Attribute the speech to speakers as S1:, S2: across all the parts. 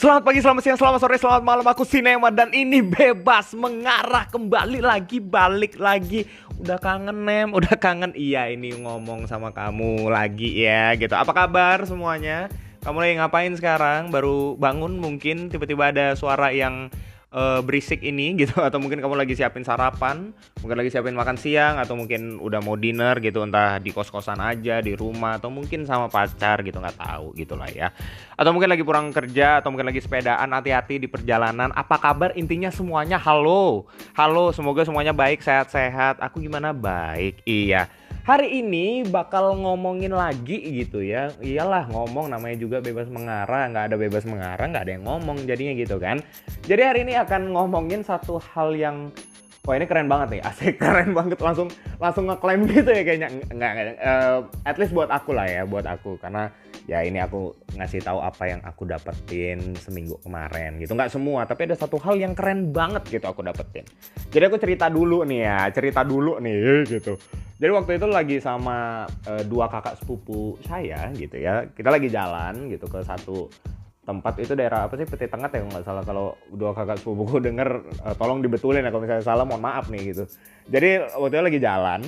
S1: Selamat pagi, selamat siang, selamat sore, selamat malam. Aku Sinema dan ini bebas mengarah kembali lagi, balik lagi. Udah kangen Nem, udah kangen. Iya ini ngomong sama kamu lagi ya gitu. Apa kabar semuanya? Kamu lagi ngapain sekarang? Baru bangun mungkin tiba-tiba ada suara yang uh, berisik ini gitu atau mungkin kamu lagi siapin sarapan, mungkin lagi siapin makan siang atau mungkin udah mau dinner gitu entah di kos-kosan aja, di rumah atau mungkin sama pacar gitu nggak tahu gitulah ya. Atau mungkin lagi pulang kerja atau mungkin lagi sepedaan, hati-hati di perjalanan. Apa kabar? Intinya semuanya halo. Halo, semoga semuanya baik, sehat-sehat. Aku gimana? Baik. Iya hari ini bakal ngomongin lagi gitu ya. Iyalah ngomong namanya juga bebas mengarah. Nggak ada bebas mengarah nggak ada yang ngomong jadinya gitu kan. Jadi hari ini akan ngomongin satu hal yang Wah ini keren banget nih, asik keren banget. Langsung langsung ngeklaim gitu ya kayaknya. Nggak, nggak uh, at least buat aku lah ya buat aku. Karena ya ini aku ngasih tahu apa yang aku dapetin seminggu kemarin gitu. Nggak semua tapi ada satu hal yang keren banget gitu aku dapetin. Jadi aku cerita dulu nih ya cerita dulu nih gitu. Jadi waktu itu lagi sama uh, dua kakak sepupu saya gitu ya. Kita lagi jalan gitu ke satu tempat itu daerah apa sih? Peti Tengah ya nggak salah. Kalau dua kakak sepupuku denger uh, tolong dibetulin ya kalau misalnya salah mohon maaf nih gitu. Jadi waktu itu lagi jalan.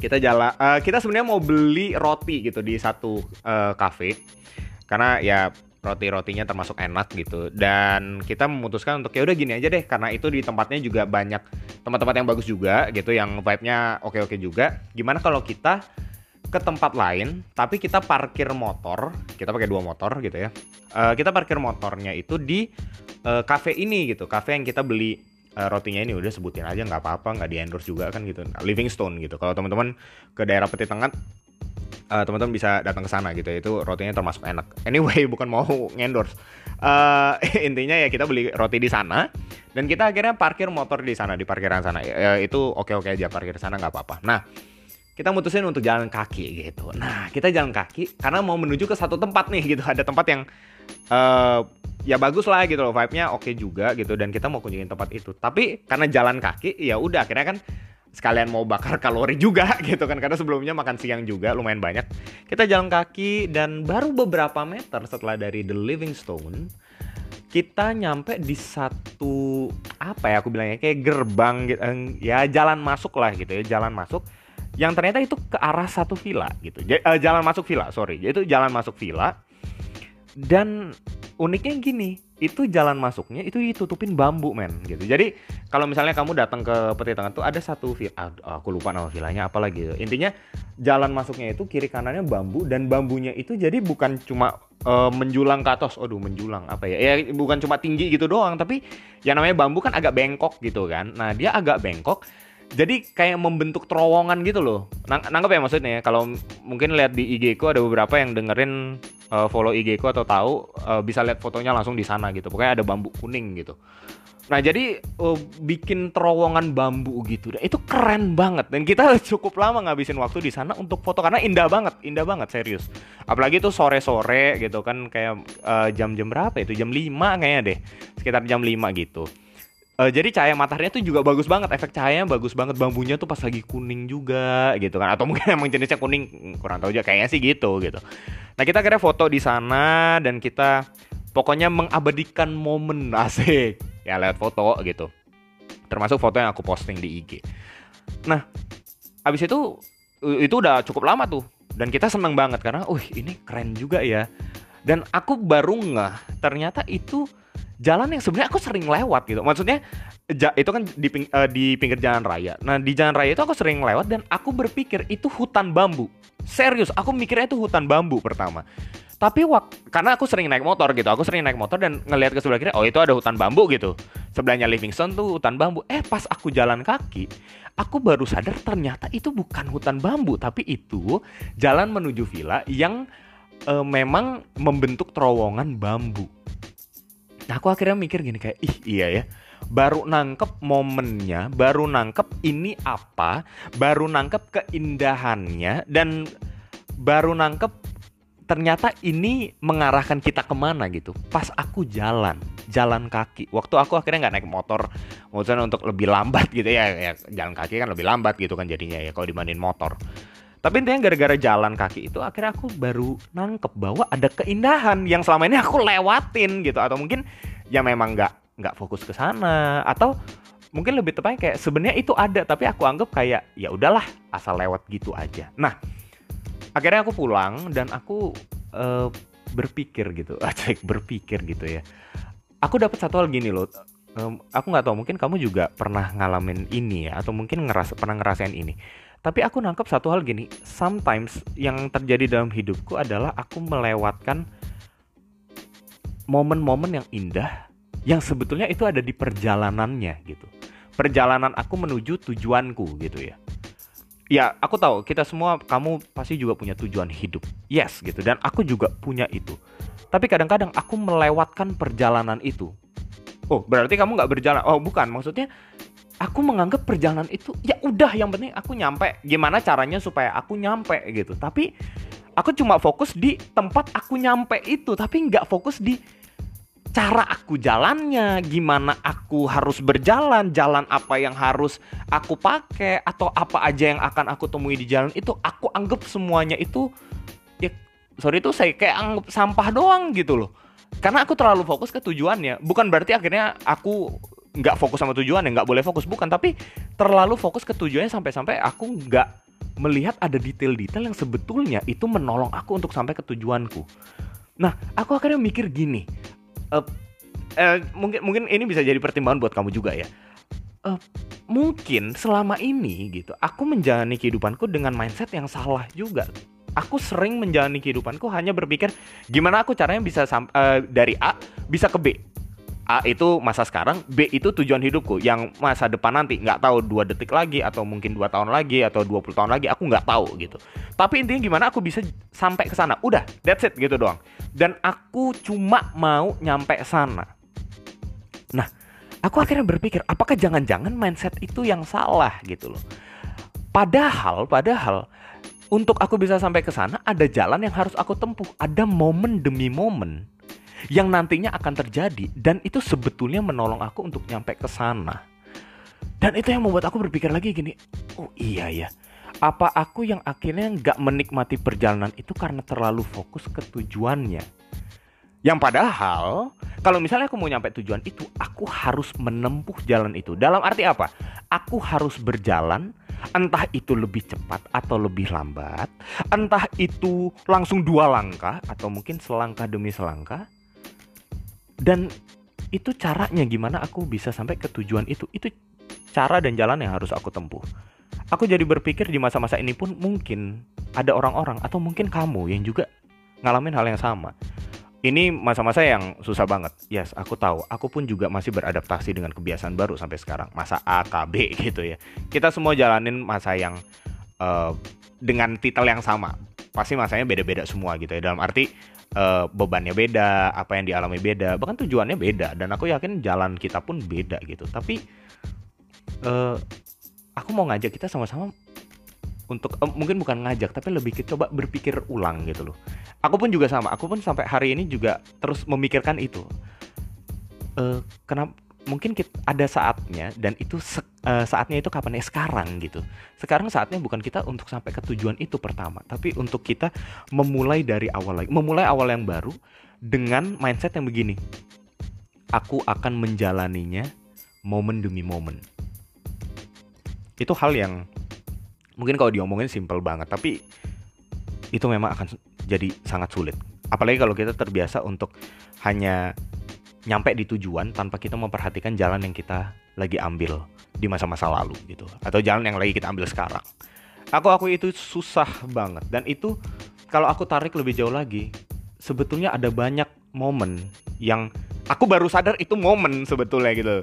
S1: Kita jalan uh, kita sebenarnya mau beli roti gitu di satu uh, cafe karena ya roti-rotinya termasuk enak gitu. Dan kita memutuskan untuk ya udah gini aja deh. Karena itu di tempatnya juga banyak tempat-tempat yang bagus juga gitu yang vibe-nya oke-oke juga. Gimana kalau kita ke tempat lain, tapi kita parkir motor, kita pakai dua motor gitu ya. Uh, kita parkir motornya itu di uh, cafe ini gitu, cafe yang kita beli uh, rotinya ini udah sebutin aja nggak apa-apa, nggak di endorse juga kan gitu. Livingstone gitu. Kalau teman-teman ke daerah Peti Tengah uh, teman-teman bisa datang ke sana gitu ya. itu rotinya termasuk enak anyway bukan mau ngendorse uh, intinya ya kita beli roti di sana dan kita akhirnya parkir motor di sana di parkiran sana uh, itu oke oke aja parkir sana nggak apa-apa nah kita mutusin untuk jalan kaki gitu. Nah, kita jalan kaki karena mau menuju ke satu tempat nih gitu. Ada tempat yang uh, ya bagus lah gitu loh, vibe-nya oke okay juga gitu dan kita mau kunjungin tempat itu. Tapi karena jalan kaki ya udah akhirnya kan sekalian mau bakar kalori juga gitu kan karena sebelumnya makan siang juga lumayan banyak. Kita jalan kaki dan baru beberapa meter setelah dari The Living Stone kita nyampe di satu apa ya aku bilangnya kayak gerbang gitu ya jalan masuk lah gitu ya jalan masuk yang ternyata itu ke arah satu villa gitu. J uh, jalan masuk villa, sorry. Itu jalan masuk villa. Dan uniknya gini, itu jalan masuknya itu ditutupin bambu men gitu. Jadi kalau misalnya kamu datang ke Peti Tengah tuh ada satu villa, aku lupa nama villanya apa lagi. Gitu. Intinya jalan masuknya itu kiri kanannya bambu dan bambunya itu jadi bukan cuma uh, menjulang ke atas, aduh menjulang apa ya? Ya bukan cuma tinggi gitu doang, tapi yang namanya bambu kan agak bengkok gitu kan. Nah dia agak bengkok jadi kayak membentuk terowongan gitu loh. Nang nanggap ya maksudnya kalau mungkin lihat di IG ku ada beberapa yang dengerin uh, follow IG ku atau tahu uh, bisa lihat fotonya langsung di sana gitu. Pokoknya ada bambu kuning gitu. Nah jadi uh, bikin terowongan bambu gitu, dan itu keren banget dan kita cukup lama ngabisin waktu di sana untuk foto karena indah banget, indah banget serius. Apalagi tuh sore-sore gitu kan kayak jam-jam uh, berapa itu jam 5 kayaknya deh, sekitar jam 5 gitu. Uh, jadi cahaya mataharinya tuh juga bagus banget, efek cahayanya bagus banget, bambunya tuh pas lagi kuning juga gitu kan, atau mungkin emang jenisnya kuning, kurang tahu aja, kayaknya sih gitu gitu. Nah kita kira foto di sana dan kita pokoknya mengabadikan momen. Asik. Ya lewat foto gitu, termasuk foto yang aku posting di IG. Nah abis itu itu udah cukup lama tuh. Dan kita seneng banget karena, uh ini keren juga ya. Dan aku baru nggak ternyata itu jalan yang sebenarnya aku sering lewat gitu. Maksudnya ja, itu kan di, ping, uh, di pinggir jalan raya. Nah di jalan raya itu aku sering lewat dan aku berpikir itu hutan bambu. Serius, aku mikirnya itu hutan bambu pertama. Tapi wak, karena aku sering naik motor gitu, aku sering naik motor dan ngelihat ke sebelah kiri, oh itu ada hutan bambu gitu. Sebelahnya Livingstone tuh hutan bambu. Eh pas aku jalan kaki, aku baru sadar ternyata itu bukan hutan bambu, tapi itu jalan menuju villa yang uh, memang membentuk terowongan bambu. Nah, aku akhirnya mikir gini kayak, ih iya ya. Baru nangkep momennya, baru nangkep ini apa, baru nangkep keindahannya, dan baru nangkep ternyata ini mengarahkan kita ke mana gitu. Pas aku jalan, jalan kaki. Waktu aku akhirnya nggak naik motor, maksudnya untuk lebih lambat gitu ya, ya. Jalan kaki kan lebih lambat gitu kan jadinya ya kalau dibanding motor. Tapi intinya gara-gara jalan kaki itu akhirnya aku baru nangkep bahwa ada keindahan yang selama ini aku lewatin gitu. Atau mungkin ya memang nggak nggak fokus ke sana. Atau mungkin lebih tepatnya kayak sebenarnya itu ada tapi aku anggap kayak ya udahlah asal lewat gitu aja. Nah akhirnya aku pulang dan aku uh, berpikir gitu. Acek berpikir gitu ya. Aku dapat satu hal gini loh. Um, aku nggak tahu mungkin kamu juga pernah ngalamin ini ya atau mungkin ngerasa pernah ngerasain ini tapi aku nangkep satu hal gini, sometimes yang terjadi dalam hidupku adalah aku melewatkan momen-momen yang indah yang sebetulnya itu ada di perjalanannya gitu. Perjalanan aku menuju tujuanku gitu ya. Ya, aku tahu kita semua kamu pasti juga punya tujuan hidup. Yes gitu dan aku juga punya itu. Tapi kadang-kadang aku melewatkan perjalanan itu. Oh, berarti kamu nggak berjalan. Oh, bukan. Maksudnya aku menganggap perjalanan itu ya udah yang penting aku nyampe. Gimana caranya supaya aku nyampe gitu. Tapi aku cuma fokus di tempat aku nyampe itu. Tapi nggak fokus di cara aku jalannya. Gimana aku harus berjalan jalan apa yang harus aku pakai atau apa aja yang akan aku temui di jalan itu aku anggap semuanya itu ya sorry itu saya kayak anggap sampah doang gitu loh karena aku terlalu fokus ke tujuannya. Bukan berarti akhirnya aku nggak fokus sama tujuan ya nggak boleh fokus. Bukan tapi terlalu fokus ke tujuannya sampai-sampai aku nggak melihat ada detail-detail yang sebetulnya itu menolong aku untuk sampai ke tujuanku. Nah aku akhirnya mikir gini uh, uh, mungkin mungkin ini bisa jadi pertimbangan buat kamu juga ya. Uh, mungkin selama ini gitu aku menjalani kehidupanku dengan mindset yang salah juga aku sering menjalani kehidupanku hanya berpikir gimana aku caranya bisa uh, dari A bisa ke B A itu masa sekarang, B itu tujuan hidupku yang masa depan nanti nggak tahu dua detik lagi atau mungkin dua tahun lagi atau 20 tahun lagi aku nggak tahu gitu. Tapi intinya gimana aku bisa sampai ke sana. Udah, that's it gitu doang. Dan aku cuma mau nyampe sana. Nah, aku akhirnya berpikir apakah jangan-jangan mindset itu yang salah gitu loh. Padahal, padahal untuk aku bisa sampai ke sana ada jalan yang harus aku tempuh, ada momen demi momen yang nantinya akan terjadi dan itu sebetulnya menolong aku untuk nyampe ke sana. Dan itu yang membuat aku berpikir lagi gini, oh iya ya, apa aku yang akhirnya nggak menikmati perjalanan itu karena terlalu fokus ke tujuannya? Yang padahal kalau misalnya aku mau nyampe tujuan itu, aku harus menempuh jalan itu. Dalam arti apa? Aku harus berjalan, entah itu lebih cepat atau lebih lambat, entah itu langsung dua langkah atau mungkin selangkah demi selangkah. Dan itu caranya gimana aku bisa sampai ke tujuan itu. Itu cara dan jalan yang harus aku tempuh. Aku jadi berpikir di masa-masa ini pun mungkin ada orang-orang atau mungkin kamu yang juga ngalamin hal yang sama ini masa-masa yang susah banget. Yes, aku tahu. Aku pun juga masih beradaptasi dengan kebiasaan baru sampai sekarang. Masa A, K, B gitu ya. Kita semua jalanin masa yang uh, dengan titel yang sama. Pasti masanya beda-beda semua gitu ya. Dalam arti uh, bebannya beda, apa yang dialami beda, bahkan tujuannya beda dan aku yakin jalan kita pun beda gitu. Tapi uh, aku mau ngajak kita sama-sama untuk uh, mungkin bukan ngajak tapi lebih kita coba berpikir ulang gitu loh. Aku pun juga sama, aku pun sampai hari ini juga terus memikirkan itu. Uh, kenapa mungkin kita, ada saatnya dan itu se, uh, saatnya itu kapan ya? Sekarang gitu. Sekarang saatnya bukan kita untuk sampai ke tujuan itu pertama tapi untuk kita memulai dari awal lagi. Memulai awal yang baru dengan mindset yang begini. Aku akan menjalaninya momen demi momen. Itu hal yang mungkin kalau diomongin simple banget tapi itu memang akan jadi sangat sulit apalagi kalau kita terbiasa untuk hanya nyampe di tujuan tanpa kita memperhatikan jalan yang kita lagi ambil di masa-masa lalu gitu atau jalan yang lagi kita ambil sekarang. Aku aku itu susah banget dan itu kalau aku tarik lebih jauh lagi sebetulnya ada banyak momen yang aku baru sadar itu momen sebetulnya gitu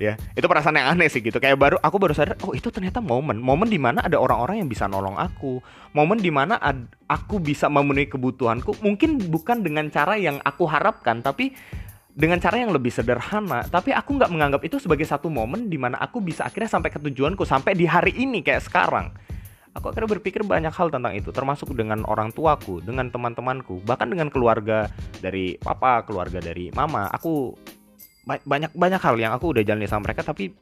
S1: ya. Itu perasaan yang aneh sih gitu. Kayak baru aku baru sadar oh itu ternyata momen. Momen di mana ada orang-orang yang bisa nolong aku. Momen di mana aku bisa memenuhi kebutuhanku. Mungkin bukan dengan cara yang aku harapkan tapi dengan cara yang lebih sederhana. Tapi aku nggak menganggap itu sebagai satu momen di mana aku bisa akhirnya sampai ke tujuanku sampai di hari ini kayak sekarang. Aku akhirnya berpikir banyak hal tentang itu termasuk dengan orang tuaku dengan teman-temanku bahkan dengan keluarga dari papa keluarga dari mama. Aku banyak banyak hal yang aku udah jalani sama mereka tapi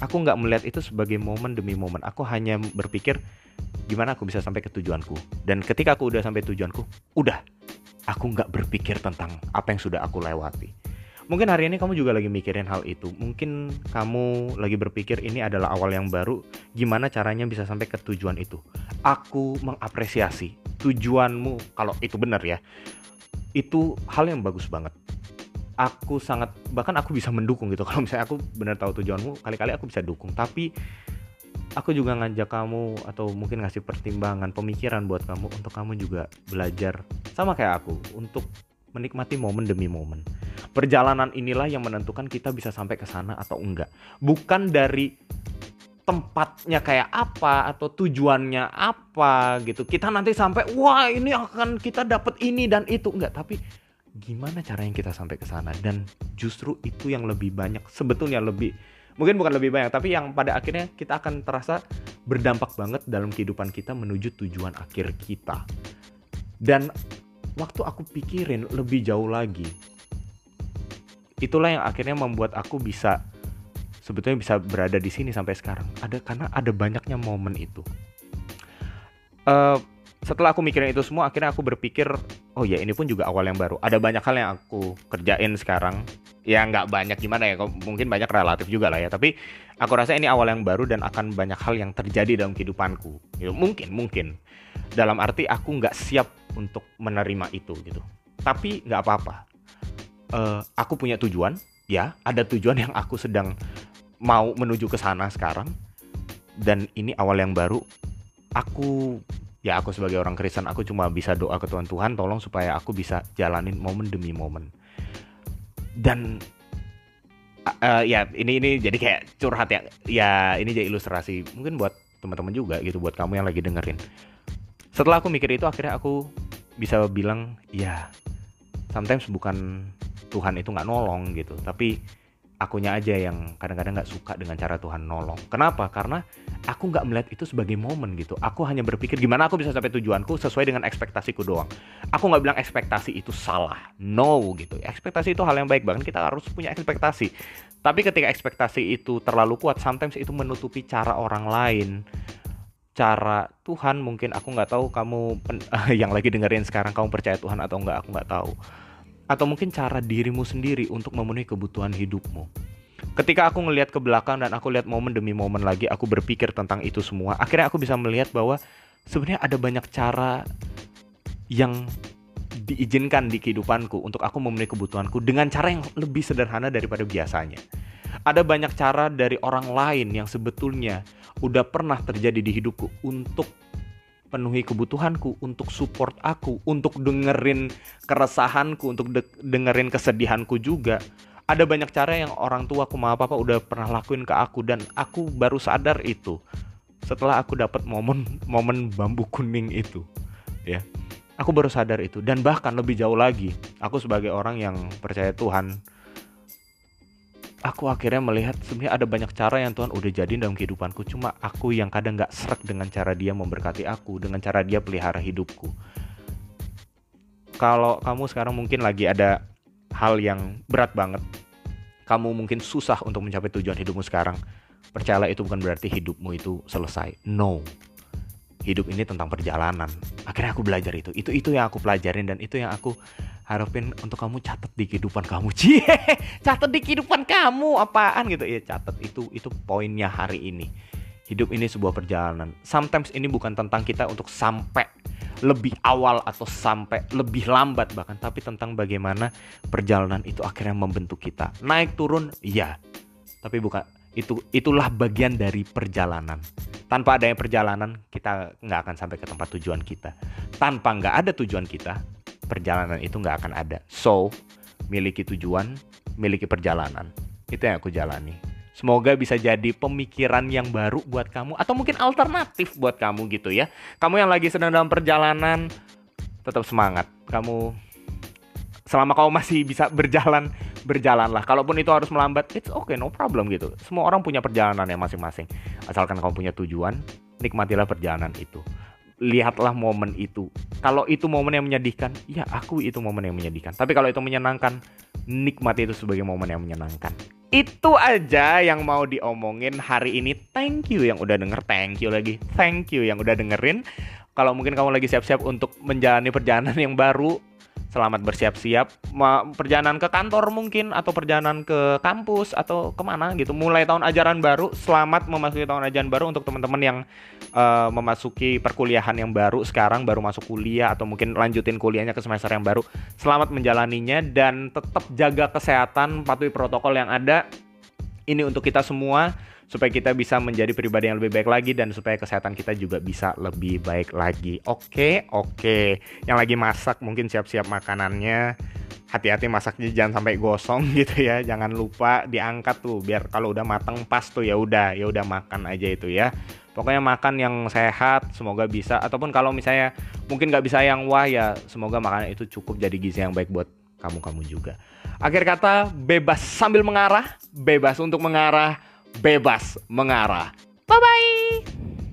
S1: aku nggak melihat itu sebagai momen demi momen. Aku hanya berpikir gimana aku bisa sampai ke tujuanku? Dan ketika aku udah sampai tujuanku udah. Aku nggak berpikir tentang apa yang sudah aku lewati. Mungkin hari ini kamu juga lagi mikirin hal itu. Mungkin kamu lagi berpikir ini adalah awal yang baru. Gimana caranya bisa sampai ke tujuan itu? Aku mengapresiasi tujuanmu kalau itu benar ya. Itu hal yang bagus banget aku sangat bahkan aku bisa mendukung gitu kalau misalnya aku benar tahu tujuanmu kali-kali aku bisa dukung tapi aku juga ngajak kamu atau mungkin ngasih pertimbangan pemikiran buat kamu untuk kamu juga belajar sama kayak aku untuk menikmati momen demi momen. Perjalanan inilah yang menentukan kita bisa sampai ke sana atau enggak. Bukan dari tempatnya kayak apa atau tujuannya apa gitu. Kita nanti sampai wah ini akan kita dapat ini dan itu enggak, tapi gimana cara yang kita sampai ke sana? Dan justru itu yang lebih banyak sebetulnya lebih mungkin bukan lebih banyak tapi yang pada akhirnya kita akan terasa berdampak banget dalam kehidupan kita menuju tujuan akhir kita. Dan waktu aku pikirin lebih jauh lagi itulah yang akhirnya membuat aku bisa sebetulnya bisa berada di sini sampai sekarang. Ada karena ada banyaknya momen itu. Uh, setelah aku mikirin itu semua akhirnya aku berpikir oh ya ini pun juga awal yang baru. Ada banyak hal yang aku kerjain sekarang. Ya nggak banyak gimana ya mungkin banyak relatif juga lah ya. Tapi aku rasa ini awal yang baru dan akan banyak hal yang terjadi dalam kehidupanku. Ya, mungkin mungkin. Dalam arti aku nggak siap untuk menerima itu gitu. Tapi nggak apa-apa. Uh, aku punya tujuan. Ya ada tujuan yang aku sedang mau menuju ke sana sekarang. Dan ini awal yang baru. Aku ya aku sebagai orang Kristen aku cuma bisa doa ke Tuhan Tuhan tolong supaya aku bisa jalanin momen demi momen. Dan uh, ya ini ini jadi kayak curhat ya. Ya ini jadi ilustrasi mungkin buat teman-teman juga gitu buat kamu yang lagi dengerin. Setelah aku mikir itu akhirnya aku bisa bilang ya sometimes bukan Tuhan itu nggak nolong gitu. Tapi akunya aja yang kadang-kadang nggak suka dengan cara Tuhan nolong. Kenapa? Karena aku nggak melihat itu sebagai momen gitu. Aku hanya berpikir gimana aku bisa sampai tujuanku sesuai dengan ekspektasiku doang. Aku nggak bilang ekspektasi itu salah. No gitu. Ekspektasi itu hal yang baik bahkan kita harus punya ekspektasi. Tapi ketika ekspektasi itu terlalu kuat sometimes itu menutupi cara orang lain. Cara Tuhan mungkin aku nggak tahu kamu yang lagi dengerin sekarang kamu percaya Tuhan atau nggak aku nggak tahu atau mungkin cara dirimu sendiri untuk memenuhi kebutuhan hidupmu. Ketika aku ngelihat ke belakang dan aku lihat momen demi momen lagi aku berpikir tentang itu semua. Akhirnya aku bisa melihat bahwa sebenarnya ada banyak cara yang diizinkan di kehidupanku untuk aku memenuhi kebutuhanku dengan cara yang lebih sederhana daripada biasanya. Ada banyak cara dari orang lain yang sebetulnya udah pernah terjadi di hidupku untuk penuhi kebutuhanku, untuk support aku, untuk dengerin keresahanku, untuk de dengerin kesedihanku juga. Ada banyak cara yang orang tua aku maaf apa udah pernah lakuin ke aku dan aku baru sadar itu setelah aku dapat momen momen bambu kuning itu ya aku baru sadar itu dan bahkan lebih jauh lagi aku sebagai orang yang percaya Tuhan aku akhirnya melihat sebenarnya ada banyak cara yang Tuhan udah jadiin dalam kehidupanku. Cuma aku yang kadang nggak serak dengan cara dia memberkati aku dengan cara dia pelihara hidupku. Kalau kamu sekarang mungkin lagi ada hal yang berat banget kamu mungkin susah untuk mencapai tujuan hidupmu sekarang. Percayalah itu bukan berarti hidupmu itu selesai. No. Hidup ini tentang perjalanan. Akhirnya aku belajar itu. Itu itu yang aku pelajarin dan itu yang aku harapin untuk kamu catat di kehidupan kamu. Cie catat di kehidupan kamu apaan gitu. Ya catat. Itu itu poinnya hari ini. Hidup ini sebuah perjalanan. Sometimes ini bukan tentang kita untuk sampai lebih awal atau sampai lebih lambat bahkan tapi tentang bagaimana perjalanan itu akhirnya membentuk kita. Naik turun iya. Tapi bukan itu itulah bagian dari perjalanan. Tanpa adanya perjalanan kita nggak akan sampai ke tempat tujuan kita. Tanpa nggak ada tujuan kita perjalanan itu nggak akan ada. So, miliki tujuan, miliki perjalanan. Itu yang aku jalani. Semoga bisa jadi pemikiran yang baru buat kamu atau mungkin alternatif buat kamu gitu ya. Kamu yang lagi sedang dalam perjalanan, tetap semangat. Kamu selama kamu masih bisa berjalan, berjalanlah. Kalaupun itu harus melambat, it's okay, no problem gitu. Semua orang punya perjalanan yang masing-masing. Asalkan kamu punya tujuan, nikmatilah perjalanan itu lihatlah momen itu. Kalau itu momen yang menyedihkan, ya aku itu momen yang menyedihkan. Tapi kalau itu menyenangkan, nikmati itu sebagai momen yang menyenangkan. Itu aja yang mau diomongin hari ini. Thank you yang udah denger, thank you lagi. Thank you yang udah dengerin. Kalau mungkin kamu lagi siap-siap untuk menjalani perjalanan yang baru, selamat bersiap-siap. Perjalanan ke kantor mungkin atau perjalanan ke kampus atau ke mana gitu. Mulai tahun ajaran baru selamat memasuki tahun ajaran baru untuk teman-teman yang uh, memasuki perkuliahan yang baru sekarang baru masuk kuliah atau mungkin lanjutin kuliahnya ke semester yang baru. Selamat menjalaninya dan tetap jaga kesehatan patuhi protokol yang ada. Ini untuk kita semua supaya kita bisa menjadi pribadi yang lebih baik lagi dan supaya kesehatan kita juga bisa lebih baik lagi. Oke, oke. Yang lagi masak mungkin siap-siap makanannya. Hati-hati masaknya jangan sampai gosong gitu ya. Jangan lupa diangkat tuh biar kalau udah matang pas tuh ya udah, ya udah makan aja itu ya. Pokoknya makan yang sehat, semoga bisa. Ataupun kalau misalnya mungkin nggak bisa yang wah ya, semoga makanan itu cukup jadi gizi yang baik buat kamu-kamu juga. Akhir kata, bebas sambil mengarah, bebas untuk mengarah, bebas mengarah. Bye bye.